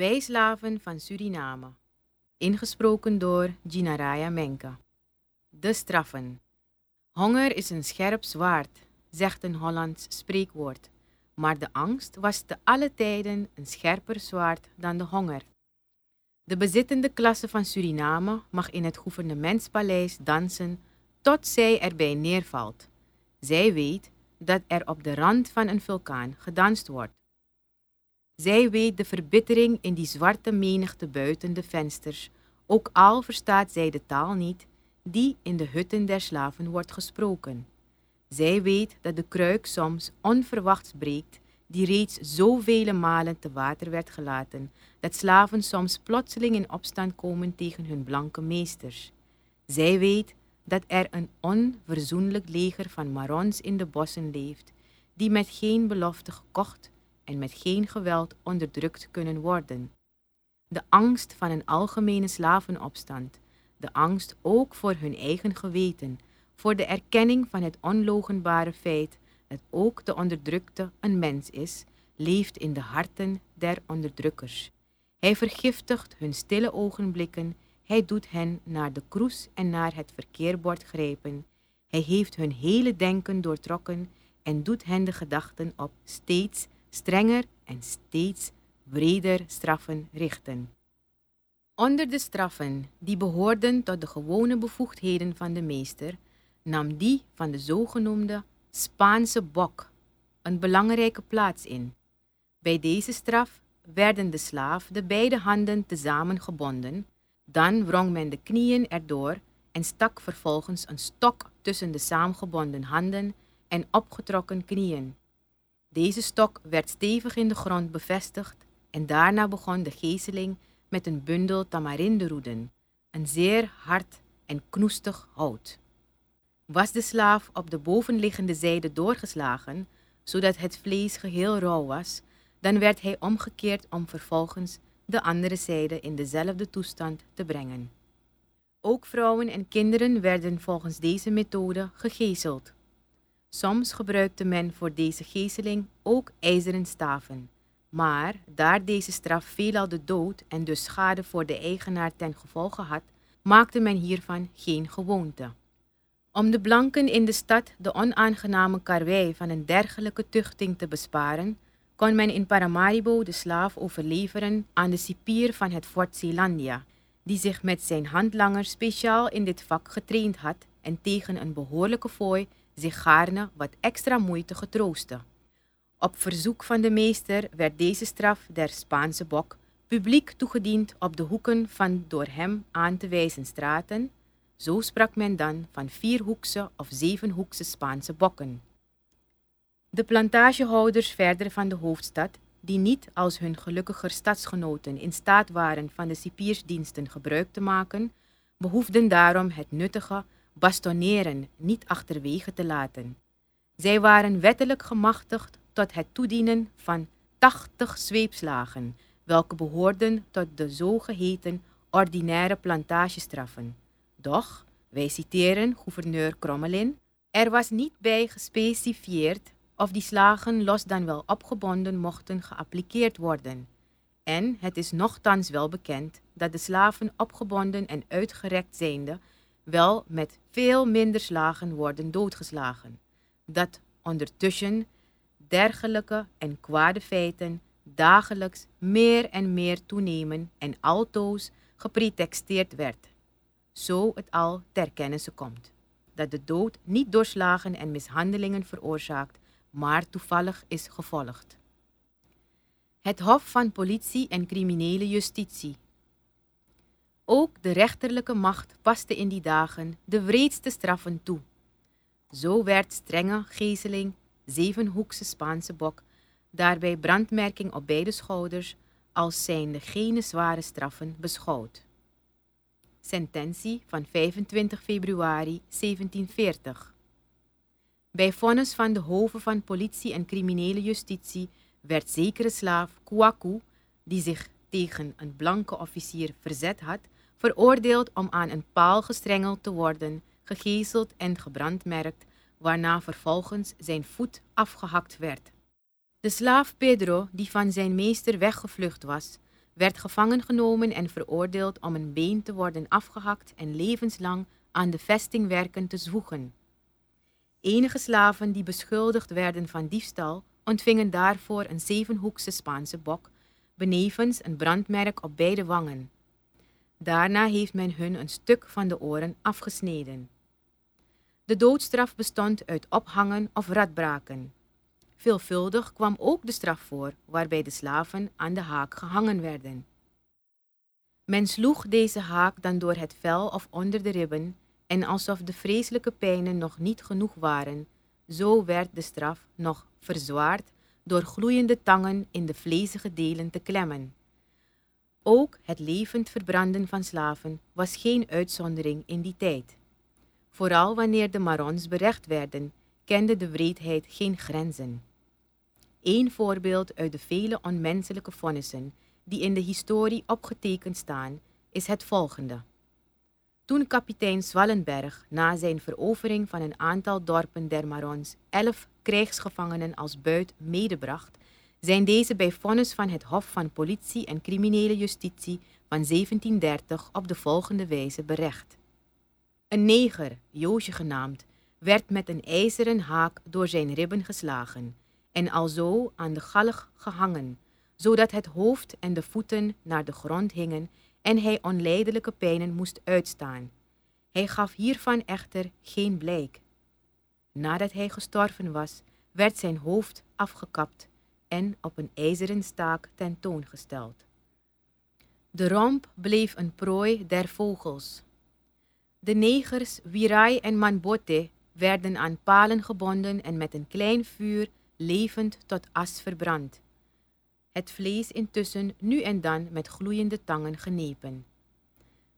Wij slaven van Suriname. Ingesproken door Ginaraya Menka. De straffen. Honger is een scherp zwaard, zegt een Hollands spreekwoord. Maar de angst was te alle tijden een scherper zwaard dan de honger. De bezittende klasse van Suriname mag in het gouvernementspaleis dansen tot zij erbij neervalt. Zij weet dat er op de rand van een vulkaan gedanst wordt. Zij weet de verbittering in die zwarte menigte buiten de vensters, ook al verstaat zij de taal niet die in de hutten der slaven wordt gesproken. Zij weet dat de kruik soms onverwachts breekt, die reeds zoveel malen te water werd gelaten, dat slaven soms plotseling in opstand komen tegen hun blanke meesters. Zij weet dat er een onverzoenlijk leger van marons in de bossen leeft, die met geen belofte gekocht en met geen geweld onderdrukt kunnen worden. De angst van een algemene slavenopstand, de angst ook voor hun eigen geweten, voor de erkenning van het onlogenbare feit dat ook de onderdrukte een mens is, leeft in de harten der onderdrukkers. Hij vergiftigt hun stille ogenblikken, hij doet hen naar de kroes en naar het verkeerbord grijpen. Hij heeft hun hele denken doortrokken en doet hen de gedachten op steeds strenger en steeds breder straffen richten. Onder de straffen die behoorden tot de gewone bevoegdheden van de meester, nam die van de zogenoemde Spaanse bok een belangrijke plaats in. Bij deze straf werden de slaaf de beide handen tezamen gebonden, dan wrong men de knieën erdoor en stak vervolgens een stok tussen de saamgebonden handen en opgetrokken knieën. Deze stok werd stevig in de grond bevestigd en daarna begon de gezeling met een bundel tamarinderoeden, een zeer hard en knoestig hout. Was de slaaf op de bovenliggende zijde doorgeslagen, zodat het vlees geheel rauw was, dan werd hij omgekeerd om vervolgens de andere zijde in dezelfde toestand te brengen. Ook vrouwen en kinderen werden volgens deze methode gegezeld. Soms gebruikte men voor deze gezeling ook ijzeren staven, maar daar deze straf veelal de dood en dus schade voor de eigenaar ten gevolge had, maakte men hiervan geen gewoonte. Om de blanken in de stad de onaangename karwei van een dergelijke tuchting te besparen, kon men in Paramaribo de slaaf overleveren aan de cipier van het fort Zeelandia, die zich met zijn handlanger speciaal in dit vak getraind had en tegen een behoorlijke fooi zich gaarne wat extra moeite getroostte. Op verzoek van de meester werd deze straf der Spaanse bok publiek toegediend op de hoeken van door hem aan te wijzen straten. Zo sprak men dan van vierhoekse of zevenhoekse Spaanse bokken. De plantagehouders verder van de hoofdstad, die niet als hun gelukkiger stadsgenoten in staat waren van de cipiersdiensten gebruik te maken, behoefden daarom het nuttige bastoneren niet achterwege te laten. Zij waren wettelijk gemachtigd tot het toedienen van tachtig zweepslagen, welke behoorden tot de zogeheten ordinaire plantagestraffen. Doch, wij citeren gouverneur Crommelin, er was niet bij gespecifieerd of die slagen los dan wel opgebonden mochten geappliceerd worden. En het is nochtans wel bekend dat de slaven opgebonden en uitgerekt zijnde wel met veel minder slagen worden doodgeslagen. Dat ondertussen dergelijke en kwade feiten dagelijks meer en meer toenemen en altoos gepretexteerd werd. Zo het al ter kennisse komt dat de dood niet door slagen en mishandelingen veroorzaakt, maar toevallig is gevolgd. Het Hof van Politie en Criminele Justitie. Ook de rechterlijke macht paste in die dagen de wreedste straffen toe. Zo werd strenge gezeling, zevenhoekse Spaanse bok, daarbij brandmerking op beide schouders, als zijnde geen zware straffen beschouwd. Sententie van 25 februari 1740. Bij vonnis van de hoven van politie en criminele justitie werd zekere slaaf Kouakou, die zich tegen een blanke officier verzet had, veroordeeld om aan een paal gestrengeld te worden, gegezeld en gebrandmerkt, waarna vervolgens zijn voet afgehakt werd. De slaaf Pedro, die van zijn meester weggevlucht was, werd gevangen genomen en veroordeeld om een been te worden afgehakt en levenslang aan de vestingwerken te zwoegen. Enige slaven die beschuldigd werden van diefstal ontvingen daarvoor een zevenhoekse Spaanse bok, benevens een brandmerk op beide wangen. Daarna heeft men hun een stuk van de oren afgesneden. De doodstraf bestond uit ophangen of radbraken. Veelvuldig kwam ook de straf voor waarbij de slaven aan de haak gehangen werden. Men sloeg deze haak dan door het vel of onder de ribben en alsof de vreselijke pijnen nog niet genoeg waren, zo werd de straf nog verzwaard door gloeiende tangen in de vlezige delen te klemmen. Ook het levend verbranden van slaven was geen uitzondering in die tijd. Vooral wanneer de Marons berecht werden, kende de wreedheid geen grenzen. Eén voorbeeld uit de vele onmenselijke vonnissen die in de historie opgetekend staan, is het volgende. Toen kapitein Zwallenberg na zijn verovering van een aantal dorpen der Marons elf krijgsgevangenen als buit medebracht, zijn deze bij vonnis van het Hof van Politie en Criminele Justitie van 1730 op de volgende wijze berecht. Een neger, Joosje genaamd, werd met een ijzeren haak door zijn ribben geslagen en alzo aan de galg gehangen, zodat het hoofd en de voeten naar de grond hingen en hij onleidelijke pijnen moest uitstaan. Hij gaf hiervan echter geen blijk. Nadat hij gestorven was, werd zijn hoofd afgekapt en op een ijzeren staak tentoongesteld. De romp bleef een prooi der vogels. De negers Wirai en Manbote werden aan palen gebonden en met een klein vuur levend tot as verbrand. Het vlees intussen nu en dan met gloeiende tangen genepen.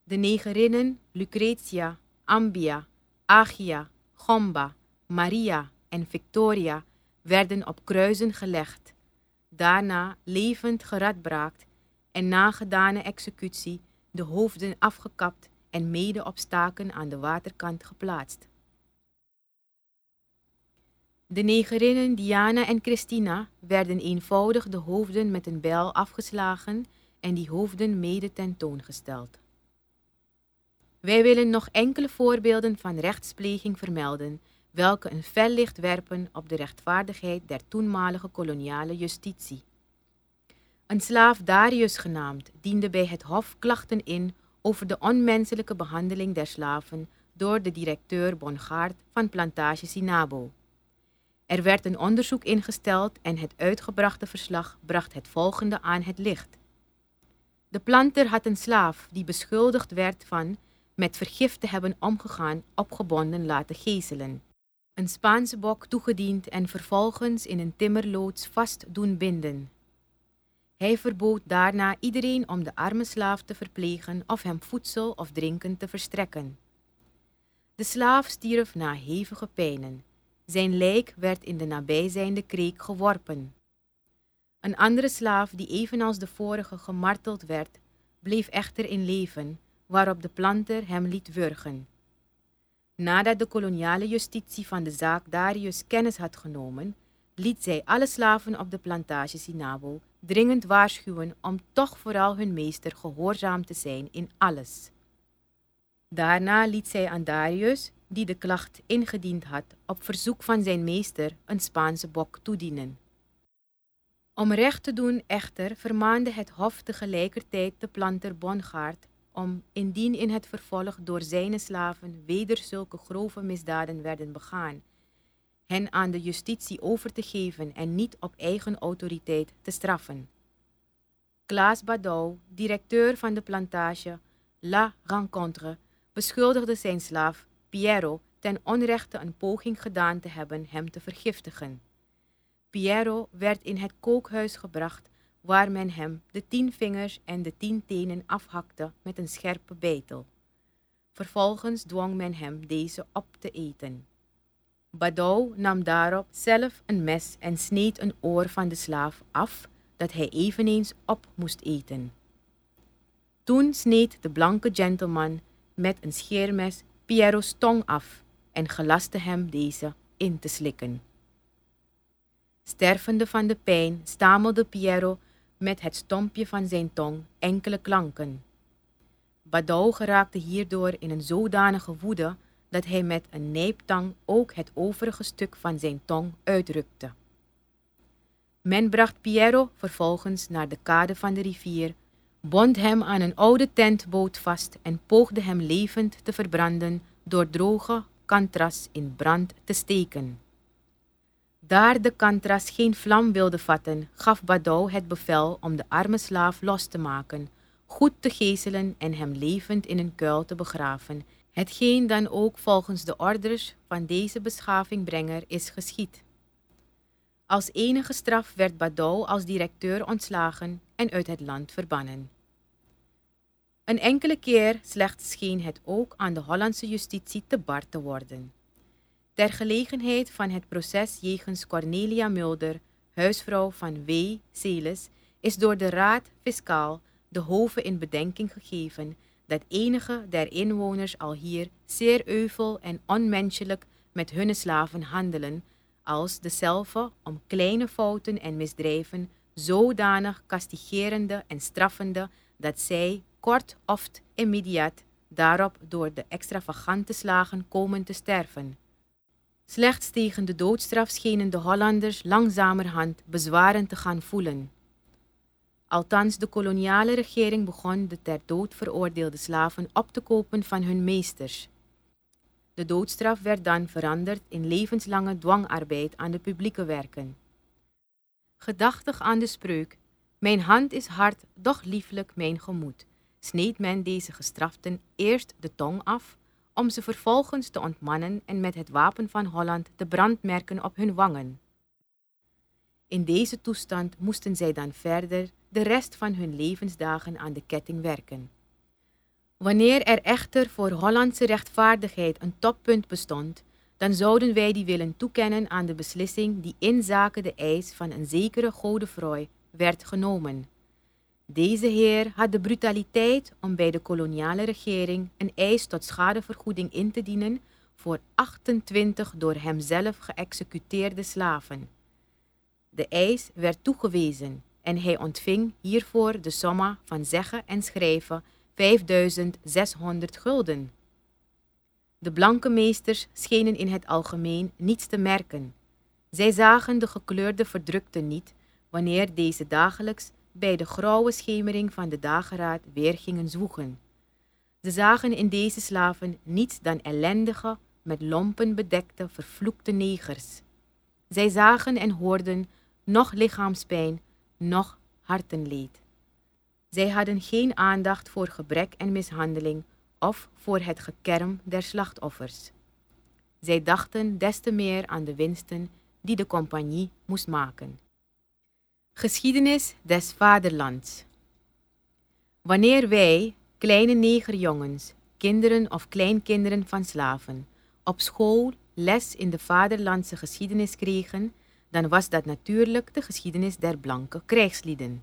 De negerinnen Lucretia, Ambia, Agia, Gomba, Maria en Victoria werden op kruisen gelegd, daarna levend geradbraakt en na gedane executie de hoofden afgekapt en mede op staken aan de waterkant geplaatst. De negerinnen Diana en Christina werden eenvoudig de hoofden met een bijl afgeslagen en die hoofden mede tentoongesteld. Wij willen nog enkele voorbeelden van rechtspleging vermelden, welke een fel licht werpen op de rechtvaardigheid der toenmalige koloniale justitie. Een slaaf Darius genaamd diende bij het hof klachten in over de onmenselijke behandeling der slaven door de directeur Bongaard van plantage Sinabo. Er werd een onderzoek ingesteld en het uitgebrachte verslag bracht het volgende aan het licht. De planter had een slaaf die beschuldigd werd van met vergif te hebben omgegaan opgebonden laten gezelen. Een Spaanse bok toegediend en vervolgens in een timmerloods vast doen binden. Hij verbood daarna iedereen om de arme slaaf te verplegen of hem voedsel of drinken te verstrekken. De slaaf stierf na hevige pijnen. Zijn lijk werd in de nabijzijnde kreek geworpen. Een andere slaaf, die evenals de vorige gemarteld werd, bleef echter in leven, waarop de planter hem liet wurgen. Nadat de koloniale justitie van de zaak Darius kennis had genomen, liet zij alle slaven op de plantage Sinabo dringend waarschuwen om toch vooral hun meester gehoorzaam te zijn in alles. Daarna liet zij aan Darius, die de klacht ingediend had, op verzoek van zijn meester een Spaanse bok toedienen. Om recht te doen echter vermaande het hof tegelijkertijd de planter Bongaard om, indien in het vervolg door zijn slaven weder zulke grove misdaden werden begaan, hen aan de justitie over te geven en niet op eigen autoriteit te straffen. Klaas Badou, directeur van de plantage La Rencontre, beschuldigde zijn slaaf Piero ten onrechte een poging gedaan te hebben hem te vergiftigen. Piero werd in het kookhuis gebracht, waar men hem de tien vingers en de tien tenen afhakte met een scherpe beitel. Vervolgens dwong men hem deze op te eten. Badou nam daarop zelf een mes en sneed een oor van de slaaf af, dat hij eveneens op moest eten. Toen sneed de blanke gentleman met een scheermes Piero's tong af en gelaste hem deze in te slikken. Stervende van de pijn stamelde Piero met het stompje van zijn tong enkele klanken. Badou geraakte hierdoor in een zodanige woede dat hij met een nijptang ook het overige stuk van zijn tong uitrukte. Men bracht Piero vervolgens naar de kade van de rivier, bond hem aan een oude tentboot vast en poogde hem levend te verbranden door droge kantras in brand te steken. Daar de kantras geen vlam wilde vatten, gaf Badou het bevel om de arme slaaf los te maken, goed te gezelen en hem levend in een kuil te begraven, hetgeen dan ook volgens de orders van deze beschaving is geschied. Als enige straf werd Badou als directeur ontslagen en uit het land verbannen. Een enkele keer slechts scheen het ook aan de Hollandse justitie te bar te worden. Ter gelegenheid van het proces jegens Cornelia Mulder, huisvrouw van W. Celis, is door de Raad Fiscaal de Hoven in bedenking gegeven dat enige der inwoners al hier zeer euvel en onmenselijk met hunne slaven handelen, als dezelfde om kleine fouten en misdrijven zodanig castigerende en straffende dat zij kort of immediaat daarop door de extravagante slagen komen te sterven. Slechts tegen de doodstraf schenen de Hollanders langzamerhand bezwaren te gaan voelen. Althans, de koloniale regering begon de ter dood veroordeelde slaven op te kopen van hun meesters. De doodstraf werd dan veranderd in levenslange dwangarbeid aan de publieke werken. Gedachtig aan de spreuk: Mijn hand is hard, doch lieflijk mijn gemoed, sneed men deze gestraften eerst de tong af, om ze vervolgens te ontmannen en met het wapen van Holland de brandmerken op hun wangen. In deze toestand moesten zij dan verder de rest van hun levensdagen aan de ketting werken. Wanneer er echter voor Hollandse rechtvaardigheid een toppunt bestond, dan zouden wij die willen toekennen aan de beslissing die in zaken de eis van een zekere Godefroy werd genomen. Deze heer had de brutaliteit om bij de koloniale regering een eis tot schadevergoeding in te dienen voor 28 door hemzelf geëxecuteerde slaven. De eis werd toegewezen en hij ontving hiervoor de somma van zeggen en schrijven 5600 gulden. De blanke meesters schenen in het algemeen niets te merken. Zij zagen de gekleurde verdrukten niet wanneer deze dagelijks bij de grauwe schemering van de dageraad weer gingen zwoegen. Ze zagen in deze slaven niets dan ellendige, met lompen bedekte, vervloekte negers. Zij zagen en hoorden noch lichaamspijn, noch hartenleed. Zij hadden geen aandacht voor gebrek en mishandeling of voor het gekerm der slachtoffers. Zij dachten des te meer aan de winsten die de compagnie moest maken. Geschiedenis des vaderlands. Wanneer wij, kleine negerjongens, kinderen of kleinkinderen van slaven, op school les in de vaderlandse geschiedenis kregen, dan was dat natuurlijk de geschiedenis der blanke krijgslieden.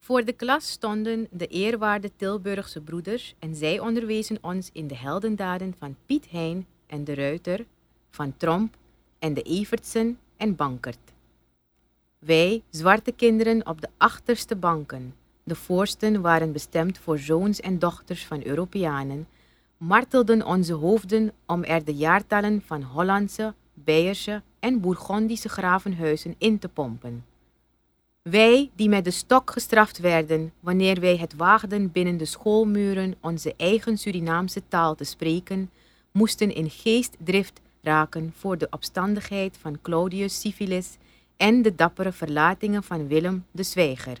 Voor de klas stonden de eerwaarde Tilburgse broeders en zij onderwezen ons in de heldendaden van Piet Hein en de Ruiter, van Tromp en de Evertsen en Bankert. Wij, zwarte kinderen op de achterste banken, de voorsten waren bestemd voor zoons en dochters van Europeanen, martelden onze hoofden om er de jaartallen van Hollandse, Beierse en Bourgondische gravenhuizen in te pompen. Wij die met de stok gestraft werden wanneer wij het waagden binnen de schoolmuren onze eigen Surinaamse taal te spreken, moesten in geestdrift raken voor de opstandigheid van Claudius Civilis en de dappere verlatingen van Willem de Zwijger.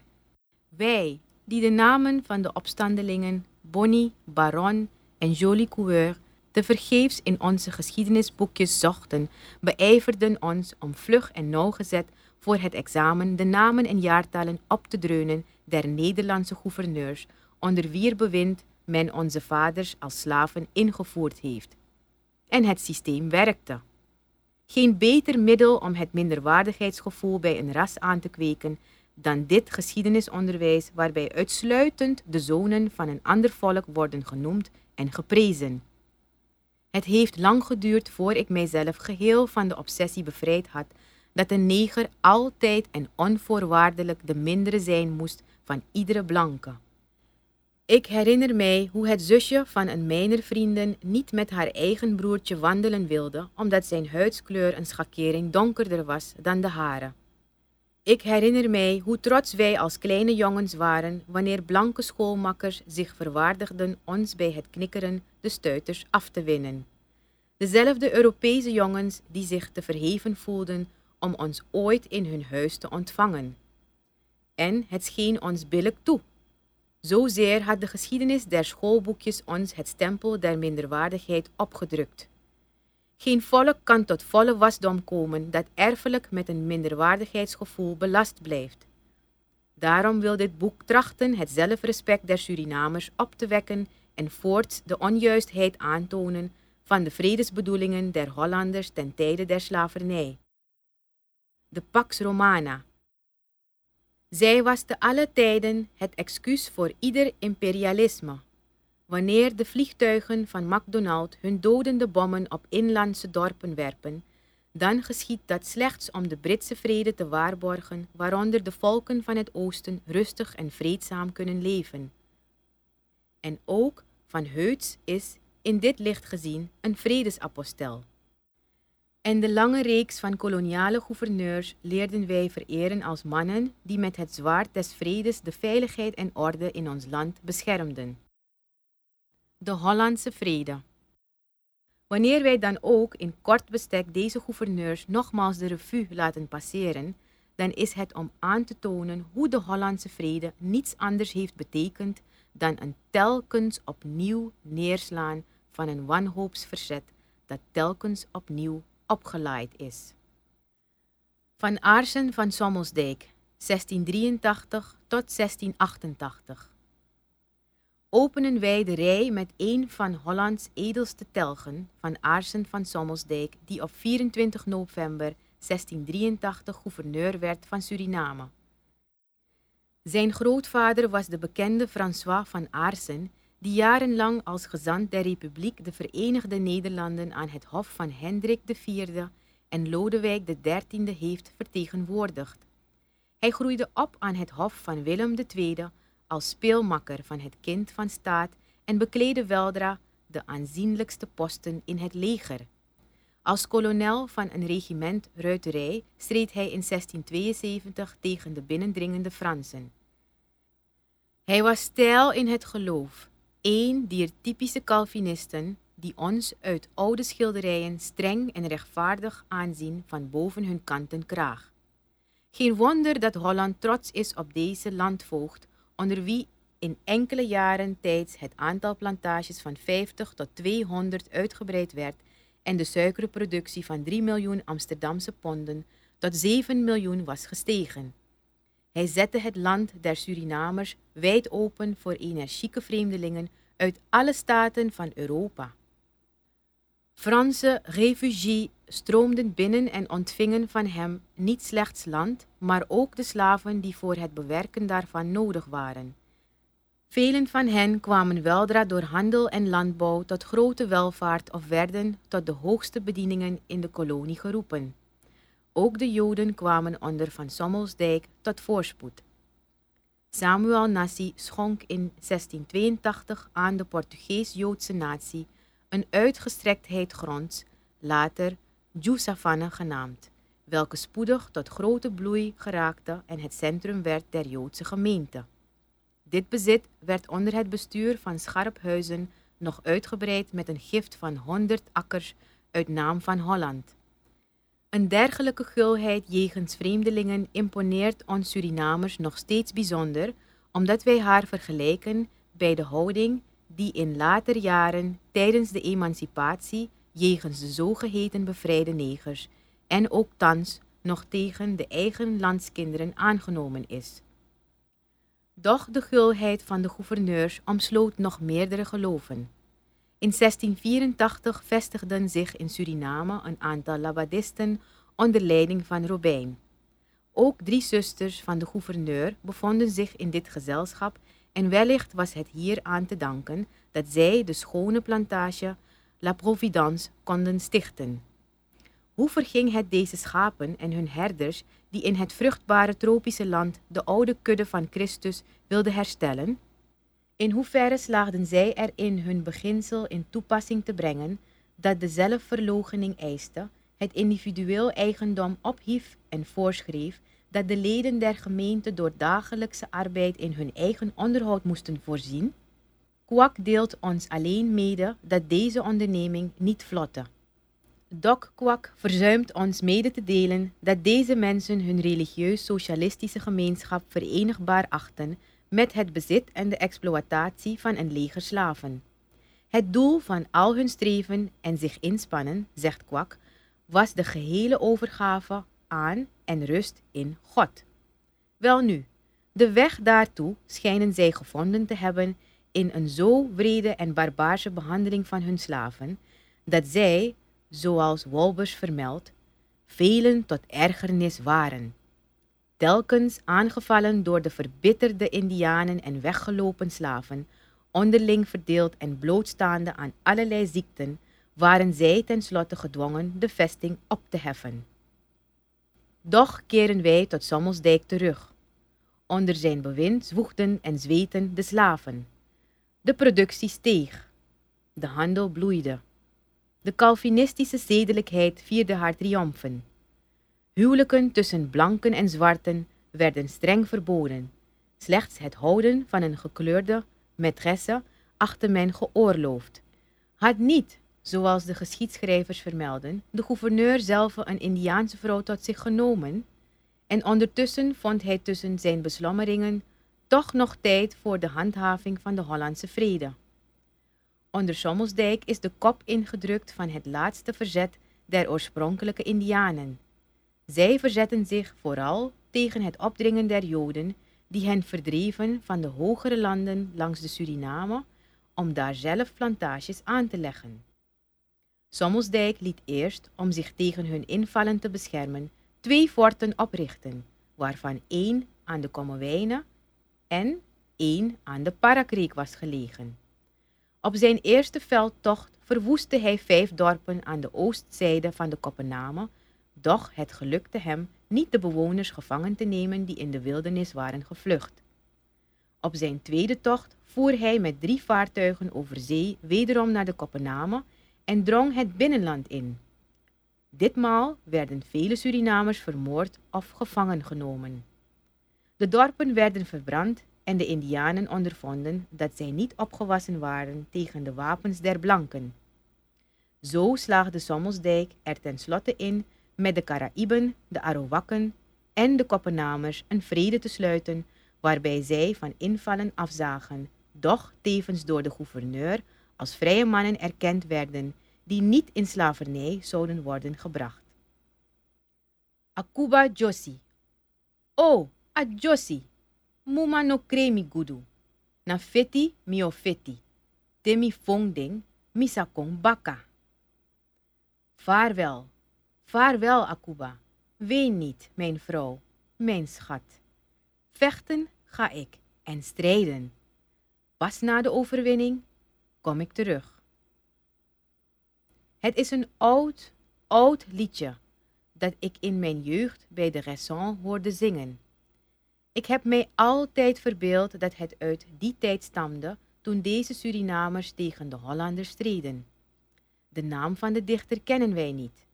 Wij die de namen van de opstandelingen Bonnie, Baron en Jolie Coueur te vergeefs in onze geschiedenisboekjes zochten, beijverden ons om vlug en nauwgezet voor het examen de namen en jaartallen op te dreunen der Nederlandse gouverneurs, onder wier bewind men onze vaders als slaven ingevoerd heeft. En het systeem werkte. Geen beter middel om het minderwaardigheidsgevoel bij een ras aan te kweken dan dit geschiedenisonderwijs waarbij uitsluitend de zonen van een ander volk worden genoemd en geprezen. Het heeft lang geduurd voor ik mijzelf geheel van de obsessie bevrijd had dat een neger altijd en onvoorwaardelijk de mindere zijn moest van iedere blanke. Ik herinner mij hoe het zusje van een mijner vrienden niet met haar eigen broertje wandelen wilde, omdat zijn huidskleur een schakering donkerder was dan de hare. Ik herinner mij hoe trots wij als kleine jongens waren wanneer blanke schoolmakkers zich verwaardigden ons bij het knikkeren de stuiters af te winnen. Dezelfde Europese jongens die zich te verheven voelden om ons ooit in hun huis te ontvangen. En het scheen ons billig toe. Zozeer had de geschiedenis der schoolboekjes ons het stempel der minderwaardigheid opgedrukt. Geen volk kan tot volle wasdom komen dat erfelijk met een minderwaardigheidsgevoel belast blijft. Daarom wil dit boek trachten het zelfrespect der Surinamers op te wekken en voorts de onjuistheid aantonen van de vredesbedoelingen der Hollanders ten tijde der slavernij. De Pax Romana. Zij was te alle tijden het excuus voor ieder imperialisme. Wanneer de vliegtuigen van McDonald hun dodende bommen op inlandse dorpen werpen, dan geschiet dat slechts om de Britse vrede te waarborgen, waaronder de volken van het oosten rustig en vreedzaam kunnen leven. En ook van Heuts is, in dit licht gezien, een vredesapostel. En de lange reeks van koloniale gouverneurs leerden wij vereren als mannen die met het zwaard des vredes de veiligheid en orde in ons land beschermden. De Hollandse vrede. Wanneer wij dan ook in kort bestek deze gouverneurs nogmaals de revue laten passeren, dan is het om aan te tonen hoe de Hollandse vrede niets anders heeft betekend dan een telkens opnieuw neerslaan van een wanhoopsverzet dat telkens opnieuw opgeleid is. Van Aarsen van Sommelsdijk, 1683 tot 1688. Openen wij de rij met een van Hollands edelste telgen, van Aarsen van Sommelsdijk, die op 24 november 1683 gouverneur werd van Suriname. Zijn grootvader was de bekende François van Aarsen, die jarenlang als gezant der Republiek de Verenigde Nederlanden aan het hof van Hendrik IV en Lodewijk XIII heeft vertegenwoordigd. Hij groeide op aan het hof van Willem II als speelmakker van het kind van staat en bekleedde weldra de aanzienlijkste posten in het leger. Als kolonel van een regiment ruiterij streed hij in 1672 tegen de binnendringende Fransen. Hij was stijl in het geloof, een dier typische Calvinisten die ons uit oude schilderijen streng en rechtvaardig aanzien van boven hun kanten kraag. Geen wonder dat Holland trots is op deze landvoogd, onder wie in enkele jaren tijds het aantal plantages van 50 tot 200 uitgebreid werd en de suikerproductie van 3 miljoen Amsterdamse ponden tot 7 miljoen was gestegen. Hij zette het land der Surinamers wijd open voor energieke vreemdelingen uit alle staten van Europa. Franse refugies stroomden binnen en ontvingen van hem niet slechts land, maar ook de slaven die voor het bewerken daarvan nodig waren. Velen van hen kwamen weldra door handel en landbouw tot grote welvaart of werden tot de hoogste bedieningen in de kolonie geroepen. Ook de Joden kwamen onder Van Sommelsdijk tot voorspoed. Samuel Nassi schonk in 1682 aan de Portugees-Joodse natie een uitgestrektheid gronds, later Jusavanne genaamd, welke spoedig tot grote bloei geraakte en het centrum werd der Joodse gemeente. Dit bezit werd onder het bestuur van Scharphuizen nog uitgebreid met een gift van 100 akkers uit naam van Holland. Een dergelijke gulheid jegens vreemdelingen imponeert ons Surinamers nog steeds bijzonder, omdat wij haar vergelijken bij de houding die in later jaren tijdens de emancipatie jegens de zogeheten bevrijde negers en ook thans nog tegen de eigen landskinderen aangenomen is. Doch de gulheid van de gouverneurs omsloot nog meerdere geloven. In 1684 vestigden zich in Suriname een aantal labadisten onder leiding van Robijn. Ook drie zusters van de gouverneur bevonden zich in dit gezelschap en wellicht was het hier aan te danken dat zij de schone plantage La Providence konden stichten. Hoe verging het deze schapen en hun herders die in het vruchtbare tropische land de oude kudde van Christus wilden herstellen? In hoeverre slaagden zij erin hun beginsel in toepassing te brengen dat de zelfverloochening eiste, het individueel eigendom ophief en voorschreef dat de leden der gemeente door dagelijkse arbeid in hun eigen onderhoud moesten voorzien? Kwak deelt ons alleen mede dat deze onderneming niet vlotte. Doc Kwak verzuimt ons mede te delen dat deze mensen hun religieus-socialistische gemeenschap verenigbaar achten met het bezit en de exploitatie van een leger slaven. Het doel van al hun streven en zich inspannen, zegt Kwak, was de gehele overgave aan en rust in God. Welnu, de weg daartoe schijnen zij gevonden te hebben in een zo wrede en barbaarse behandeling van hun slaven, dat zij, zoals Wolbers vermeldt, velen tot ergernis waren. Telkens aangevallen door de verbitterde Indianen en weggelopen slaven, onderling verdeeld en blootstaande aan allerlei ziekten, waren zij tenslotte gedwongen de vesting op te heffen. Doch keren wij tot Sommelsdijk terug. Onder zijn bewind zwoegden en zweten de slaven. De productie steeg. De handel bloeide. De Calvinistische zedelijkheid vierde haar triomfen. Huwelijken tussen blanken en zwarten werden streng verboden. Slechts het houden van een gekleurde maîtresse achtte men geoorloofd. Had niet, zoals de geschiedschrijvers vermelden, de gouverneur zelf een Indiaanse vrouw tot zich genomen, en ondertussen vond hij tussen zijn beslommeringen toch nog tijd voor de handhaving van de Hollandse vrede. Onder Sommelsdijk is de kop ingedrukt van het laatste verzet der oorspronkelijke Indianen. Zij verzetten zich vooral tegen het opdringen der Joden die hen verdreven van de hogere landen langs de Suriname om daar zelf plantages aan te leggen. Sommelsdijk liet eerst, om zich tegen hun invallen te beschermen, twee forten oprichten, waarvan één aan de Kommerwijnen en één aan de Parakreek was gelegen. Op zijn eerste veldtocht verwoestte hij vijf dorpen aan de oostzijde van de Koppename, doch het gelukte hem niet de bewoners gevangen te nemen die in de wildernis waren gevlucht. Op zijn tweede tocht voer hij met drie vaartuigen over zee wederom naar de Koppename en drong het binnenland in. Ditmaal werden vele Surinamers vermoord of gevangen genomen. De dorpen werden verbrand en de Indianen ondervonden dat zij niet opgewassen waren tegen de wapens der blanken. Zo slaagde Sommelsdijk er tenslotte in met de Caraïben, de Arawakken en de Koppenamers een vrede te sluiten waarbij zij van invallen afzagen, doch tevens door de gouverneur als vrije mannen erkend werden die niet in slavernij zouden worden gebracht. Akuba Josi. Oh, a Josi. Muma no kremi gudu. Na feti mio feti. Temi fongding misakong baka. Vaarwel, vaarwel Akuba. Ween niet, mijn vrouw, mijn schat. Vechten ga ik en strijden. Pas na de overwinning kom ik terug. Het is een oud, oud liedje dat ik in mijn jeugd bij de raison hoorde zingen. Ik heb mij altijd verbeeld dat het uit die tijd stamde toen deze Surinamers tegen de Hollanders streden. De naam van de dichter kennen wij niet.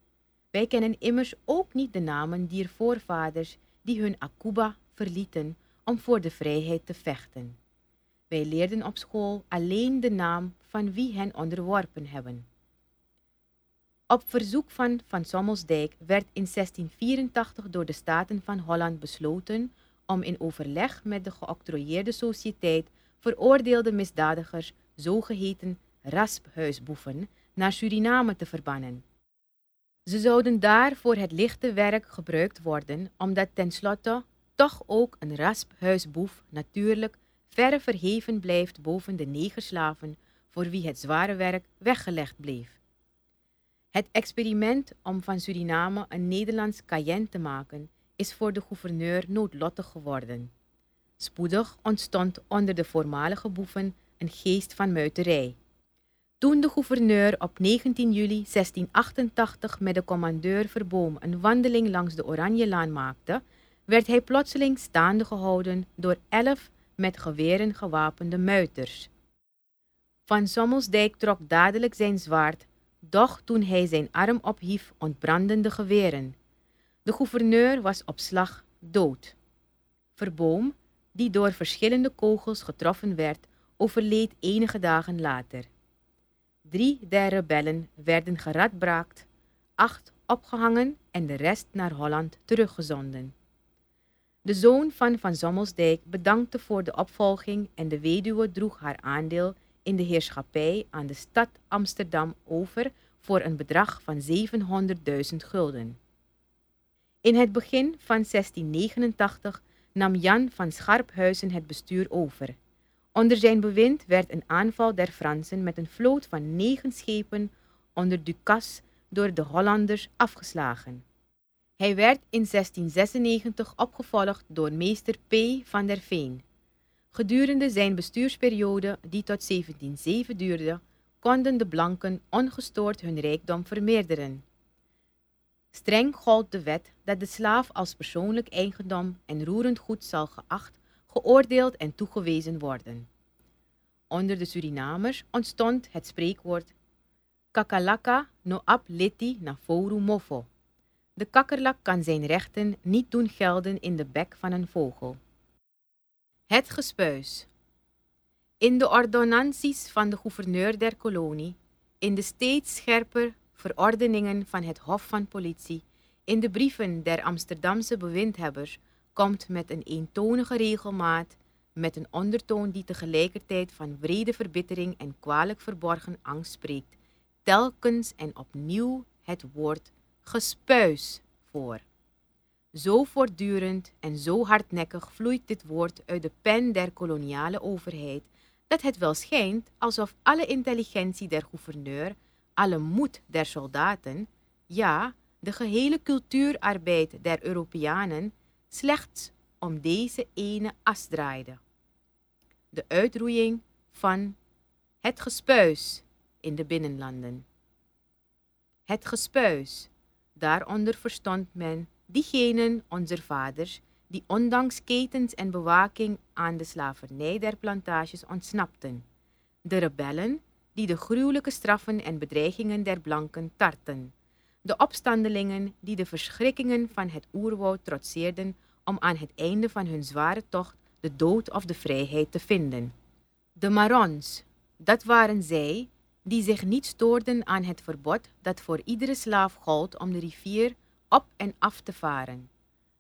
Wij kennen immers ook niet de namen dier voorvaders die hun Akuba verlieten om voor de vrijheid te vechten. Wij leerden op school alleen de naam van wie hen onderworpen hebben. Op verzoek van Van Sommelsdijk werd in 1684 door de Staten van Holland besloten om in overleg met de geoctrooieerde sociëteit veroordeelde misdadigers, zogeheten rasphuisboeven, naar Suriname te verbannen. Ze zouden daar voor het lichte werk gebruikt worden, omdat tenslotte toch ook een rasphuisboef natuurlijk verre verheven blijft boven de negerslaven voor wie het zware werk weggelegd bleef. Het experiment om van Suriname een Nederlands Cayenne te maken is voor de gouverneur noodlottig geworden. Spoedig ontstond onder de voormalige boeven een geest van muiterij. Toen de gouverneur op 19 juli 1688 met de commandeur Verboom een wandeling langs de Oranjelaan maakte, werd hij plotseling staande gehouden door elf met geweren gewapende muiters. Van Sommelsdijk trok dadelijk zijn zwaard, doch toen hij zijn arm ophief ontbrandden de geweren. De gouverneur was op slag dood. Verboom, die door verschillende kogels getroffen werd, overleed enige dagen later. Drie der rebellen werden geradbraakt, acht opgehangen en de rest naar Holland teruggezonden. De zoon van Van Sommelsdijk bedankte voor de opvolging en de weduwe droeg haar aandeel in de heerschappij aan de stad Amsterdam over voor een bedrag van 700.000 gulden. In het begin van 1689 nam Jan van Scharphuizen het bestuur over. Onder zijn bewind werd een aanval der Fransen met een vloot van negen schepen onder Ducasse door de Hollanders afgeslagen. Hij werd in 1696 opgevolgd door meester P. van der Veen. Gedurende zijn bestuursperiode, die tot 1707 duurde, konden de blanken ongestoord hun rijkdom vermeerderen. Streng gold de wet dat de slaaf als persoonlijk eigendom en roerend goed zal geacht, geoordeeld en toegewezen worden. Onder de Surinamers ontstond het spreekwoord Kakalaka no ap leti na foru mofo. De kakkerlak kan zijn rechten niet doen gelden in de bek van een vogel. Het gespuis. In de ordonnanties van de gouverneur der kolonie, in de steeds scherper verordeningen van het Hof van Politie, in de brieven der Amsterdamse bewindhebbers, komt met een eentonige regelmaat, met een ondertoon die tegelijkertijd van wrede verbittering en kwalijk verborgen angst spreekt, telkens en opnieuw het woord gespuis voor. Zo voortdurend en zo hardnekkig vloeit dit woord uit de pen der koloniale overheid, dat het wel schijnt alsof alle intelligentie der gouverneur, alle moed der soldaten, ja, de gehele cultuurarbeid der Europeanen slechts om deze ene as draaide. De uitroeiing van het gespuis in de binnenlanden. Het gespuis, daaronder verstond men diegenen onze vaders die ondanks ketens en bewaking aan de slavernij der plantages ontsnapten, de rebellen die de gruwelijke straffen en bedreigingen der blanken tarten, de opstandelingen die de verschrikkingen van het oerwoud trotseerden om aan het einde van hun zware tocht de dood of de vrijheid te vinden. De Marons, dat waren zij die zich niet stoorden aan het verbod dat voor iedere slaaf gold om de rivier op en af te varen.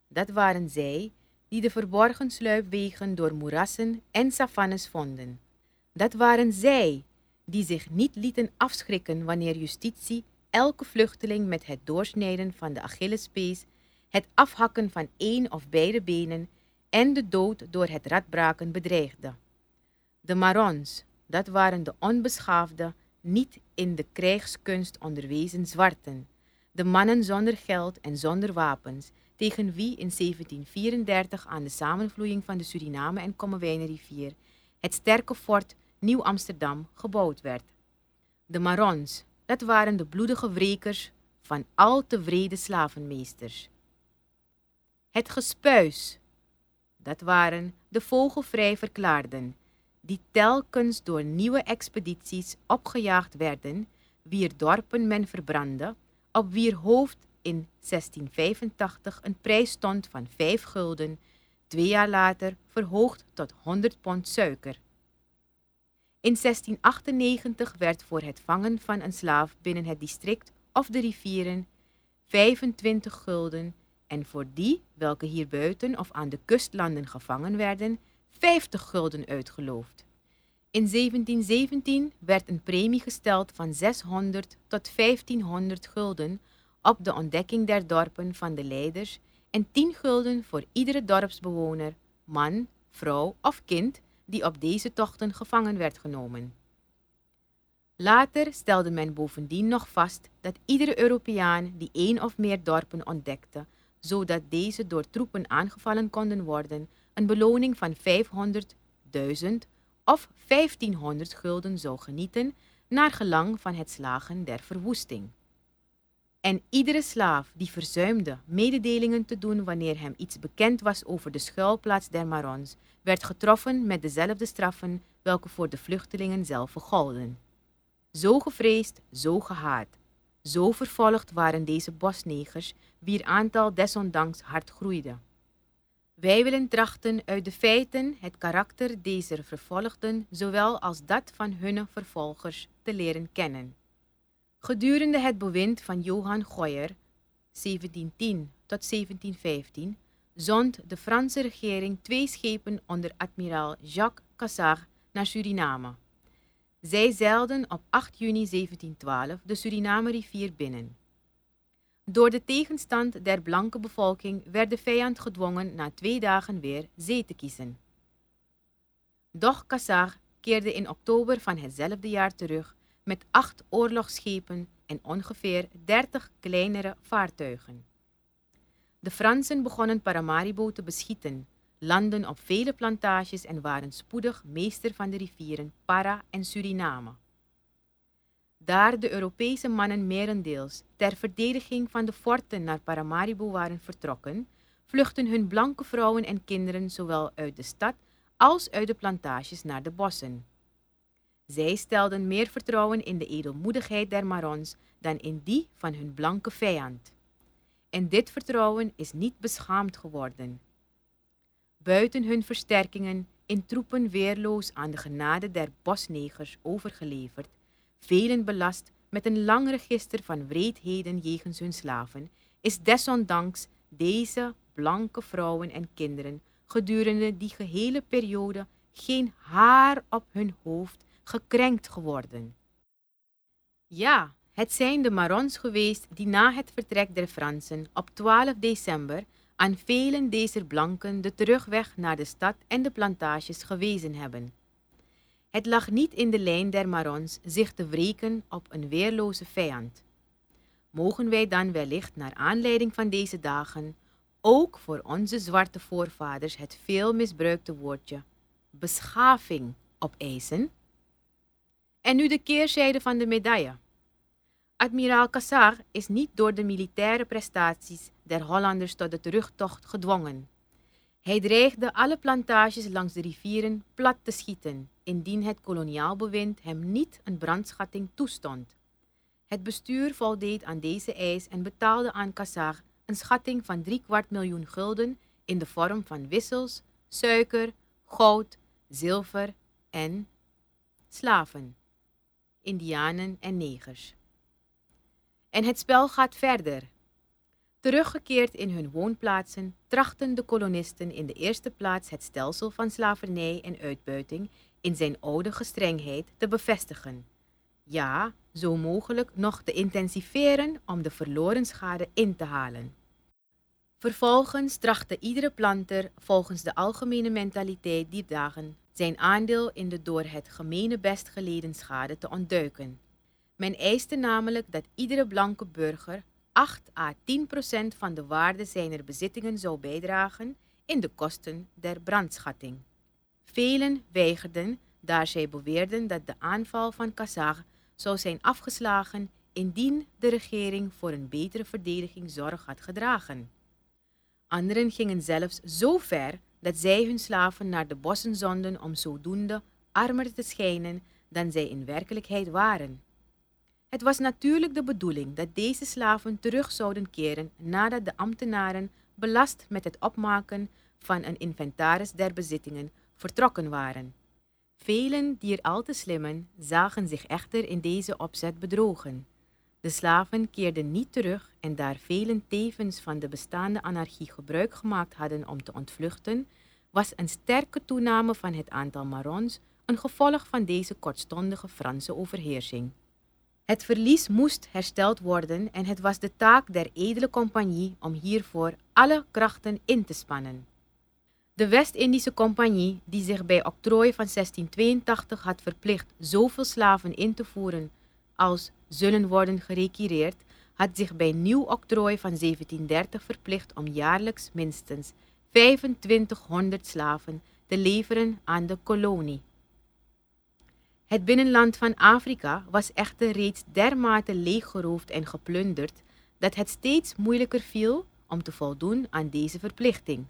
Dat waren zij die de verborgen sluipwegen door moerassen en savannes vonden. Dat waren zij die zich niet lieten afschrikken wanneer justitie elke vluchteling met het doorsnijden van de Achillespees, het afhakken van één of beide benen en de dood door het radbraken bedreigde. De Marons, dat waren de onbeschaafde, niet in de krijgskunst onderwezen zwarten, de mannen zonder geld en zonder wapens, tegen wie in 1734 aan de samenvloeiing van de Suriname en Kommerwijnenrivier het sterke fort Nieuw-Amsterdam gebouwd werd. De Marons, dat waren de bloedige wrekers van al te vrede slavenmeesters. Het gespuis, dat waren de vogelvrij verklaarden, die telkens door nieuwe expedities opgejaagd werden, wier dorpen men verbrandde op wier hoofd in 1685 een prijs stond van 5 gulden, twee jaar later verhoogd tot 100 pond suiker. In 1698 werd voor het vangen van een slaaf binnen het district of de rivieren 25 gulden en voor die welke hier buiten of aan de kustlanden gevangen werden 50 gulden uitgeloofd. In 1717 werd een premie gesteld van 600 tot 1500 gulden op de ontdekking der dorpen van de leiders en 10 gulden voor iedere dorpsbewoner, man, vrouw of kind die op deze tochten gevangen werd genomen. Later stelde men bovendien nog vast dat iedere Europeaan die één of meer dorpen ontdekte, zodat deze door troepen aangevallen konden worden, een beloning van 500, 1000 of 1500 gulden zou genieten, naar gelang van het slagen der verwoesting. En iedere slaaf die verzuimde mededelingen te doen wanneer hem iets bekend was over de schuilplaats der Marons, werd getroffen met dezelfde straffen welke voor de vluchtelingen zelf golden. Zo gevreesd, zo gehaat, zo vervolgd waren deze bosnegers, wier aantal desondanks hard groeide. Wij willen trachten uit de feiten het karakter deze vervolgden, zowel als dat van hun vervolgers, te leren kennen. Gedurende het bewind van Johan Goyer, 1710 tot 1715, zond de Franse regering twee schepen onder admiraal Jacques Cassard naar Suriname. Zij zeilden op 8 juni 1712 de Suriname-rivier binnen. Door de tegenstand der blanke bevolking werd de vijand gedwongen na twee dagen weer zee te kiezen. Doch Cassard keerde in oktober van hetzelfde jaar terug met acht oorlogsschepen en ongeveer dertig kleinere vaartuigen. De Fransen begonnen Paramaribo te beschieten, landden op vele plantages en waren spoedig meester van de rivieren Para en Suriname. Daar de Europese mannen merendeels ter verdediging van de forten naar Paramaribo waren vertrokken, vluchtten hun blanke vrouwen en kinderen zowel uit de stad als uit de plantages naar de bossen. Zij stelden meer vertrouwen in de edelmoedigheid der Marons dan in die van hun blanke vijand. En dit vertrouwen is niet beschaamd geworden. Buiten hun versterkingen in troepen weerloos aan de genade der bosnegers overgeleverd, velen belast met een lang register van wreedheden jegens hun slaven, is desondanks deze blanke vrouwen en kinderen gedurende die gehele periode geen haar op hun hoofd gekrenkt geworden. Ja, het zijn de Marons geweest die na het vertrek der Fransen op 12 december aan velen deze blanken de terugweg naar de stad en de plantages gewezen hebben. Het lag niet in de lijn der Marons zich te wreken op een weerloze vijand. Mogen wij dan wellicht naar aanleiding van deze dagen ook voor onze zwarte voorvaders het veel misbruikte woordje beschaving opeisen? En nu de keerzijde van de medaille. Admiraal Cassar is niet door de militaire prestaties der Hollanders tot de terugtocht gedwongen. Hij dreigde alle plantages langs de rivieren plat te schieten, indien het koloniaal bewind hem niet een brandschatting toestond. Het bestuur voldeed aan deze eis en betaalde aan Cassar een schatting van drie kwart miljoen gulden in de vorm van wissels, suiker, goud, zilver en slaven, indianen en negers. En het spel gaat verder. Teruggekeerd in hun woonplaatsen trachten de kolonisten in de eerste plaats het stelsel van slavernij en uitbuiting in zijn oude gestrengheid te bevestigen. Ja, zo mogelijk nog te intensiveren om de verloren schade in te halen. Vervolgens trachtte iedere planter volgens de algemene mentaliteit die dagen zijn aandeel in de door het gemene best geleden schade te ontduiken. Men eiste namelijk dat iedere blanke burger 8 à 10 procent van de waarde zijner bezittingen zou bijdragen in de kosten der brandschatting. Velen weigerden, daar zij beweerden dat de aanval van Kazach zou zijn afgeslagen indien de regering voor een betere verdediging zorg had gedragen. Anderen gingen zelfs zo ver dat zij hun slaven naar de bossen zonden om zodoende armer te schijnen dan zij in werkelijkheid waren. Het was natuurlijk de bedoeling dat deze slaven terug zouden keren nadat de ambtenaren, belast met het opmaken van een inventaris der bezittingen, vertrokken waren. Velen dier al te slimmen zagen zich echter in deze opzet bedrogen. De slaven keerden niet terug en daar velen tevens van de bestaande anarchie gebruik gemaakt hadden om te ontvluchten, was een sterke toename van het aantal Marons een gevolg van deze kortstondige Franse overheersing. Het verlies moest hersteld worden en het was de taak der edele compagnie om hiervoor alle krachten in te spannen. De West-Indische Compagnie, die zich bij octrooi van 1682 had verplicht zoveel slaven in te voeren als zullen worden gerequireerd, had zich bij nieuw octrooi van 1730 verplicht om jaarlijks minstens 2500 slaven te leveren aan de kolonie. Het binnenland van Afrika was echter reeds dermate leeggeroofd en geplunderd dat het steeds moeilijker viel om te voldoen aan deze verplichting.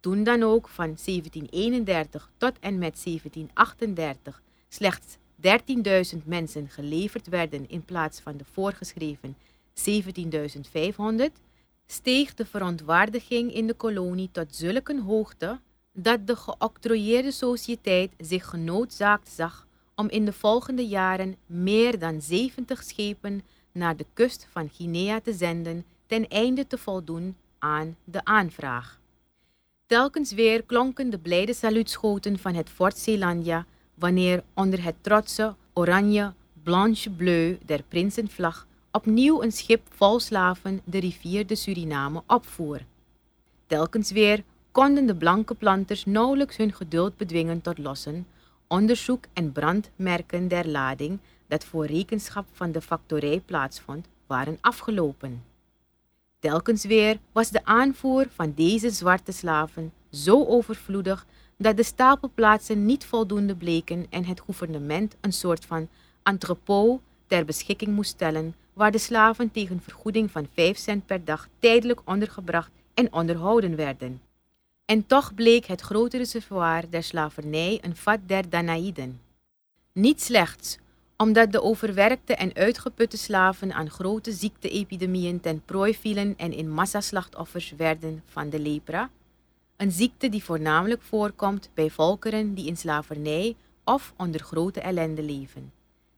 Toen dan ook van 1731 tot en met 1738 slechts 13.000 mensen geleverd werden in plaats van de voorgeschreven 17.500, steeg de verontwaardiging in de kolonie tot zulke hoogte dat de geoctrooieerde sociëteit zich genoodzaakt zag om in de volgende jaren meer dan 70 schepen naar de kust van Guinea te zenden ten einde te voldoen aan de aanvraag. Telkens weer klonken de blijde saluutschoten van het Fort Zeelandia wanneer onder het trotse oranje blanche bleu der prinsenvlag opnieuw een schip vol slaven de rivier de Suriname opvoer. Telkens weer konden de blanke planters nauwelijks hun geduld bedwingen tot lossen, onderzoek en brandmerken der lading dat voor rekenschap van de factorij plaatsvond, waren afgelopen. Telkens weer was de aanvoer van deze zwarte slaven zo overvloedig dat de stapelplaatsen niet voldoende bleken en het gouvernement een soort van entrepot ter beschikking moest stellen, waar de slaven tegen vergoeding van 5 cent per dag tijdelijk ondergebracht en onderhouden werden. En toch bleek het grote reservoir der slavernij een vat der Danaïden. Niet slechts omdat de overwerkte en uitgeputte slaven aan grote ziekteepidemieën ten prooi vielen en in massaslachtoffers werden van de lepra, een ziekte die voornamelijk voorkomt bij volkeren die in slavernij of onder grote ellende leven.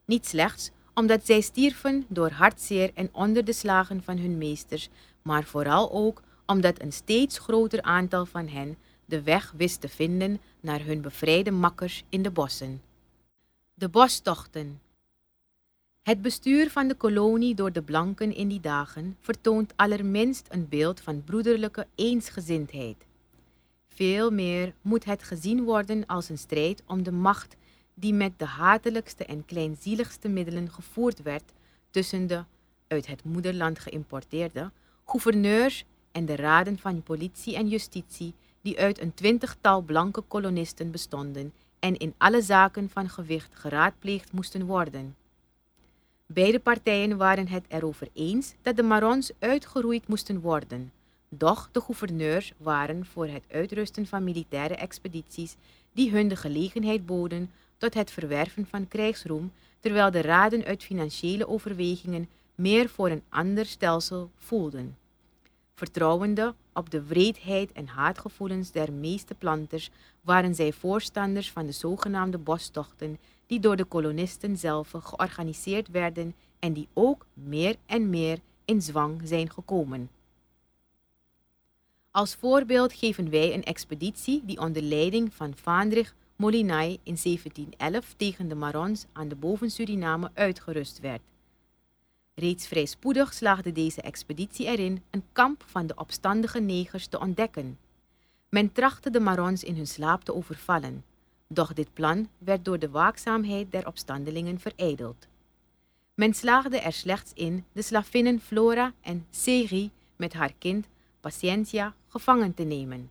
Niet slechts omdat zij stierven door hartzeer en onder de slagen van hun meesters, maar vooral ook omdat een steeds groter aantal van hen de weg wist te vinden naar hun bevrijde makkers in de bossen. De bostochten. Het bestuur van de kolonie door de blanken in die dagen vertoont allerminst een beeld van broederlijke eensgezindheid. Veel meer moet het gezien worden als een strijd om de macht die met de hatelijkste en kleinzieligste middelen gevoerd werd tussen de uit het moederland geïmporteerde gouverneurs en de raden van politie en justitie die uit een twintigtal blanke kolonisten bestonden en in alle zaken van gewicht geraadpleegd moesten worden. Beide partijen waren het erover eens dat de Marons uitgeroeid moesten worden, doch de gouverneurs waren voor het uitrusten van militaire expedities die hun de gelegenheid boden tot het verwerven van krijgsroem, terwijl de raden uit financiële overwegingen meer voor een ander stelsel voelden. Vertrouwende op de wreedheid en haatgevoelens der meeste planters waren zij voorstanders van de zogenaamde bostochten die door de kolonisten zelf georganiseerd werden en die ook meer en meer in zwang zijn gekomen. Als voorbeeld geven wij een expeditie die onder leiding van Vaandrig Molinay in 1711 tegen de Marons aan de boven-Suriname uitgerust werd. Reeds vrij spoedig slaagde deze expeditie erin een kamp van de opstandige negers te ontdekken. Men trachtte de Marons in hun slaap te overvallen, doch dit plan werd door de waakzaamheid der opstandelingen verijdeld. Men slaagde er slechts in de slavinnen Flora en Seri met haar kind Paciencia gevangen te nemen.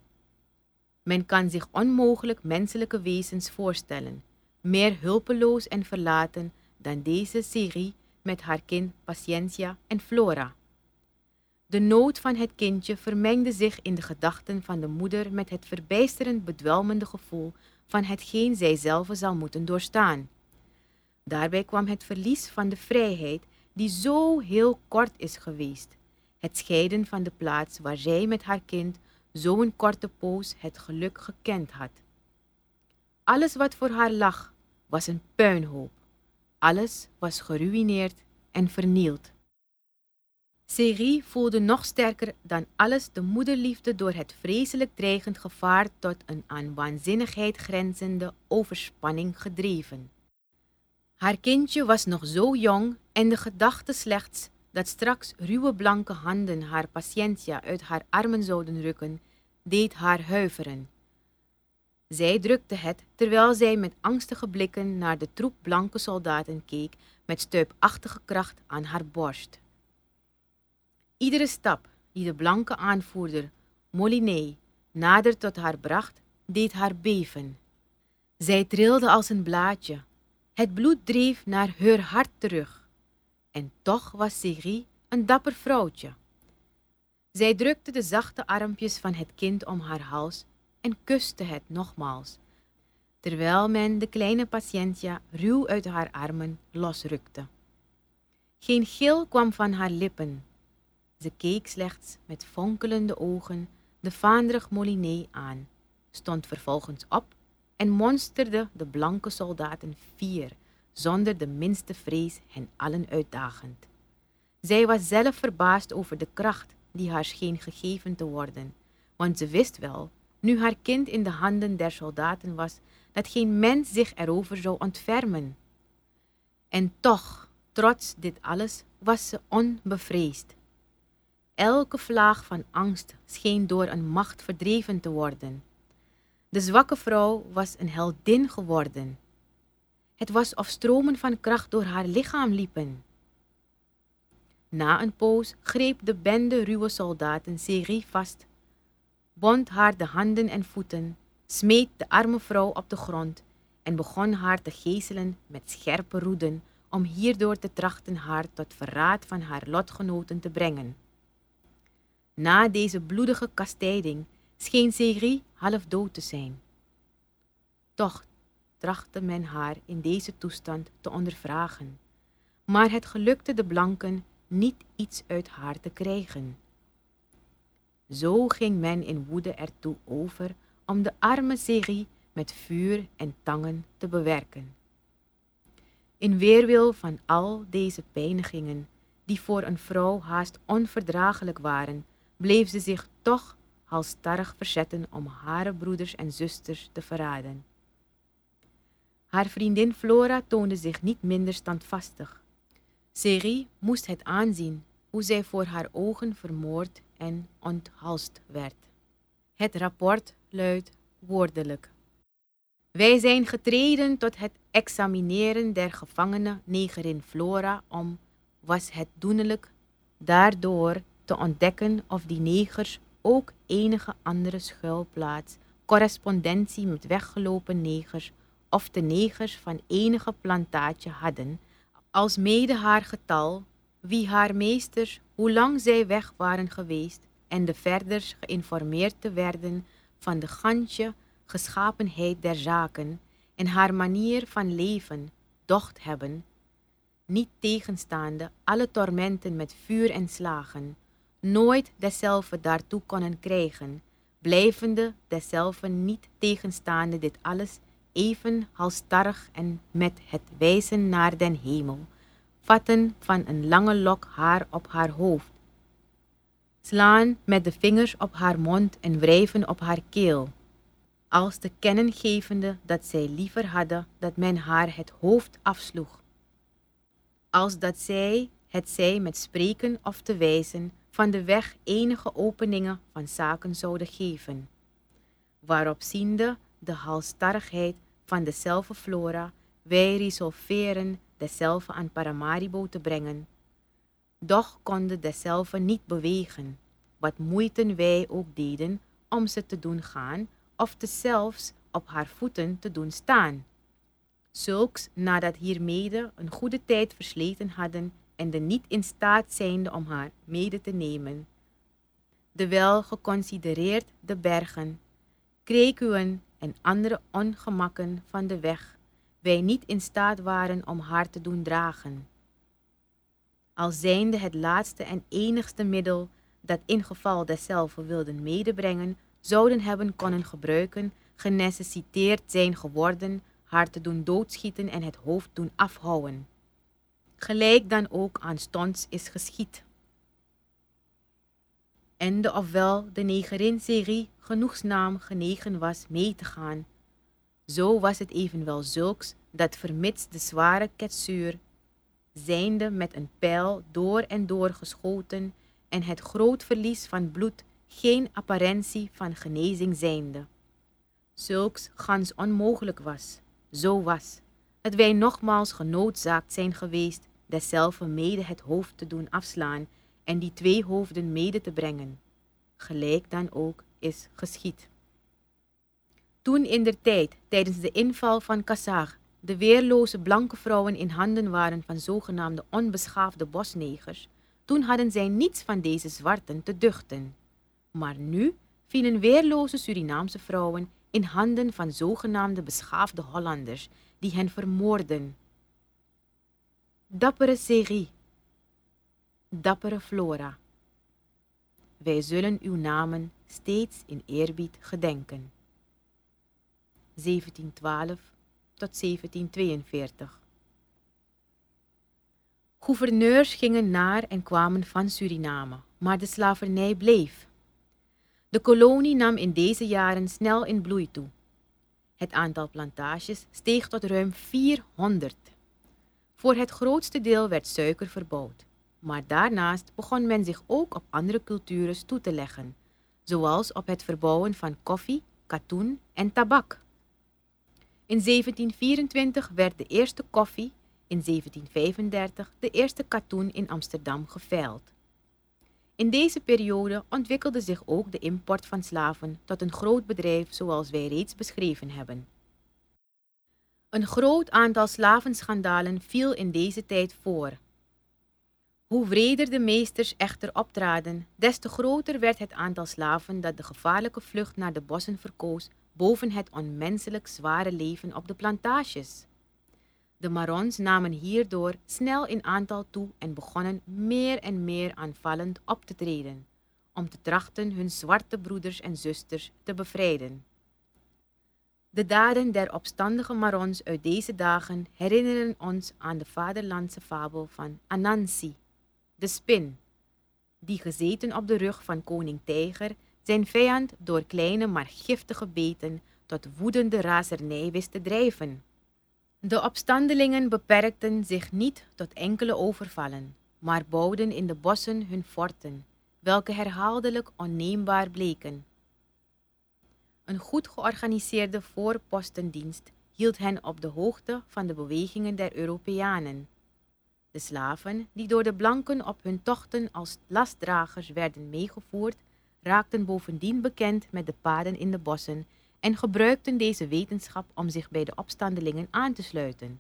Men kan zich onmogelijk menselijke wezens voorstellen, meer hulpeloos en verlaten dan deze serie met haar kind Paciencia en Flora. De nood van het kindje vermengde zich in de gedachten van de moeder met het verbijsterend bedwelmende gevoel van hetgeen zij zelf zal moeten doorstaan. Daarbij kwam het verlies van de vrijheid die zo heel kort is geweest, het scheiden van de plaats waar zij met haar kind zo'n korte poos het geluk gekend had. Alles wat voor haar lag was een puinhoop. Alles was geruïneerd en vernield. Serie voelde nog sterker dan alles de moederliefde door het vreselijk dreigend gevaar tot een aan waanzinnigheid grenzende overspanning gedreven. Haar kindje was nog zo jong en de gedachte slechts dat straks ruwe blanke handen haar patiëntia uit haar armen zouden rukken, deed haar huiveren. Zij drukte het terwijl zij met angstige blikken naar de troep blanke soldaten keek met stuipachtige kracht aan haar borst. Iedere stap die de blanke aanvoerder Moliné nader tot haar bracht, deed haar beven. Zij trilde als een blaadje, Het bloed dreef naar haar hart terug. En toch was Sigrid een dapper vrouwtje. Zij drukte de zachte armpjes van het kind om haar hals en kuste het nogmaals, terwijl men de kleine patiëntja ruw uit haar armen losrukte. Geen gil kwam van haar lippen. Ze keek slechts met fonkelende ogen de vaandrig Moliné aan, stond vervolgens op en monsterde de blanke soldaten vier, zonder de minste vrees hen allen uitdagend. Zij was zelf verbaasd over de kracht die haar scheen gegeven te worden, want ze wist wel, nu haar kind in de handen der soldaten was, dat geen mens zich erover zou ontfermen. En toch, trots dit alles, was ze onbevreesd. Elke vlaag van angst scheen door een macht verdreven te worden. De zwakke vrouw was een heldin geworden. Het was of stromen van kracht door haar lichaam liepen. Na een poos greep de bende ruwe soldaten Seri vast, bond haar de handen en voeten, smeet de arme vrouw op de grond en begon haar te geeselen met scherpe roeden om hierdoor te trachten haar tot verraad van haar lotgenoten te brengen. Na deze bloedige kastijding scheen Seri half dood te zijn. Toch trachtte men haar in deze toestand te ondervragen, maar het gelukte de blanken niet iets uit haar te krijgen. Zo ging men in woede ertoe over om de arme Seri met vuur en tangen te bewerken. In weerwil van al deze pijnigingen, die voor een vrouw haast onverdraaglijk waren, bleef ze zich toch halstarrig verzetten om haar broeders en zusters te verraden. Haar vriendin Flora toonde zich niet minder standvastig. Seri moest het aanzien hoe zij voor haar ogen vermoord en onthalst werd. Het rapport luidt woordelijk. Wij zijn getreden tot het examineren der gevangene negerin Flora om, was het doenlijk, daardoor te ontdekken of die negers ook enige andere schuilplaats, correspondentie met weggelopen negers of de negers van enige plantaatje hadden, als mede haar getal, wie haar meesters, hoe lang zij weg waren geweest, en de verders geïnformeerd te werden van de gansje geschapenheid der zaken en haar manier van leven, docht hebben, niet tegenstaande alle tormenten met vuur en slagen, nooit dezelfde daartoe konnen krijgen, blijvende dezelfde niet tegenstaande dit alles even halstarrig en met het wijzen naar den hemel, vatten van een lange lok haar op haar hoofd, slaan met de vingers op haar mond en wrijven op haar keel, als te kennen gevende dat zij liever hadden dat men haar het hoofd afsloeg, als dat zij, het zij met spreken of te wijzen, van de weg enige openingen van zaken zouden geven. Waarop ziende de halstarrigheid van dezelfde flora, wij resolveren dezelfde aan Paramaribo te brengen. Doch konden dezelfde niet bewegen, wat moeite wij ook deden om ze te doen gaan of te zelfs op haar voeten te doen staan. Zulks nadat hiermede een goede tijd versleten hadden en de niet in staat zijnde om haar mede te nemen. Terwijl geconsidereerd de bergen, krekuwen en andere ongemakken van de weg wij niet in staat waren om haar te doen dragen. Al zijnde het laatste en enigste middel dat in geval dezelfde wilden medebrengen, zouden hebben kunnen gebruiken, genecessiteerd zijn geworden, haar te doen doodschieten en het hoofd doen afhouden. Gelijk dan ook aanstonds is geschied. Ofwel de negerin serie genoegzaam genegen was mee te gaan. Zo was het evenwel zulks dat vermits de zware ketsuur, zijnde met een pijl door en door geschoten en het groot verlies van bloed geen apparentie van genezing zijnde. Zulks gans onmogelijk was, zo was, dat wij nogmaals genoodzaakt zijn geweest dezelfde mede het hoofd te doen afslaan en die twee hoofden mede te brengen. Gelijk dan ook is geschied. Toen in der tijd, tijdens de inval van Kassar, de weerloze blanke vrouwen in handen waren van zogenaamde onbeschaafde bosnegers, toen hadden zij niets van deze zwarten te duchten. Maar nu vielen weerloze Surinaamse vrouwen in handen van zogenaamde beschaafde Hollanders, die hen vermoorden. Dappere Serie, dappere Flora, wij zullen uw namen steeds in eerbied gedenken. 1712 tot 1742 Gouverneurs gingen naar en kwamen van Suriname, maar de slavernij bleef. De kolonie nam in deze jaren snel in bloei toe. Het aantal plantages steeg tot ruim 400. Voor het grootste deel werd suiker verbouwd, maar daarnaast begon men zich ook op andere cultures toe te leggen, zoals op het verbouwen van koffie, katoen en tabak. In 1724 werd de eerste koffie, in 1735 de eerste katoen in Amsterdam geveild. In deze periode ontwikkelde zich ook de import van slaven tot een groot bedrijf zoals wij reeds beschreven hebben. Een groot aantal slavenschandalen viel in deze tijd voor. Hoe wreder de meesters echter optraden, des te groter werd het aantal slaven dat de gevaarlijke vlucht naar de bossen verkoos boven het onmenselijk zware leven op de plantages. De Marons namen hierdoor snel in aantal toe en begonnen meer en meer aanvallend op te treden, om te trachten hun zwarte broeders en zusters te bevrijden. De daden der opstandige Marons uit deze dagen herinneren ons aan de vaderlandse fabel van Anansi, de spin, die gezeten op de rug van koning Tijger zijn vijand door kleine maar giftige beten tot woedende razernij wist te drijven. De opstandelingen beperkten zich niet tot enkele overvallen, maar bouwden in de bossen hun forten, welke herhaaldelijk onneembaar bleken. Een goed georganiseerde voorpostendienst hield hen op de hoogte van de bewegingen der Europeanen. De slaven, die door de blanken op hun tochten als lastdragers werden meegevoerd, raakten bovendien bekend met de paden in de bossen en gebruikten deze wetenschap om zich bij de opstandelingen aan te sluiten.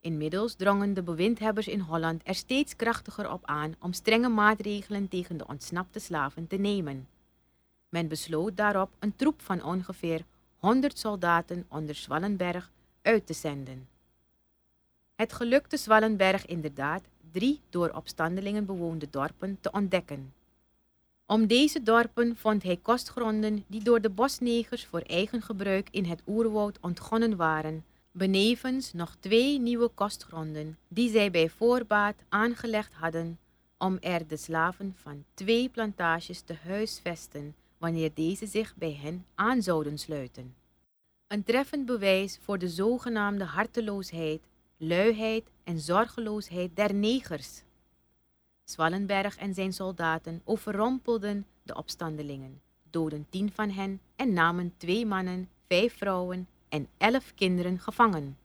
Inmiddels drongen de bewindhebbers in Holland er steeds krachtiger op aan om strenge maatregelen tegen de ontsnapte slaven te nemen. Men besloot daarop een troep van ongeveer 100 soldaten onder Zwallenberg uit te zenden. Het gelukte Zwallenberg inderdaad drie door opstandelingen bewoonde dorpen te ontdekken. Om deze dorpen vond hij kostgronden die door de bosnegers voor eigen gebruik in het oerwoud ontgonnen waren, benevens nog twee nieuwe kostgronden die zij bij voorbaat aangelegd hadden om er de slaven van twee plantages te huisvesten wanneer deze zich bij hen aan zouden sluiten. Een treffend bewijs voor de zogenaamde harteloosheid, luiheid en zorgeloosheid der negers. Zwallenberg en zijn soldaten overrompelden de opstandelingen, doden tien van hen en namen twee mannen, vijf vrouwen en elf kinderen gevangen.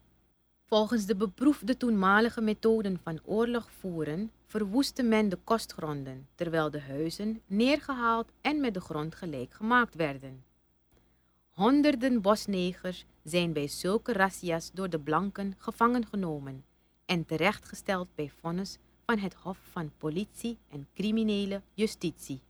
Volgens de beproefde toenmalige methoden van oorlog voeren verwoestte men de kostgronden, terwijl de huizen neergehaald en met de grond gelijk gemaakt werden. Honderden bosnegers zijn bij zulke razzia's door de blanken gevangen genomen en terechtgesteld bij vonnis van het Hof van Politie en Criminele Justitie.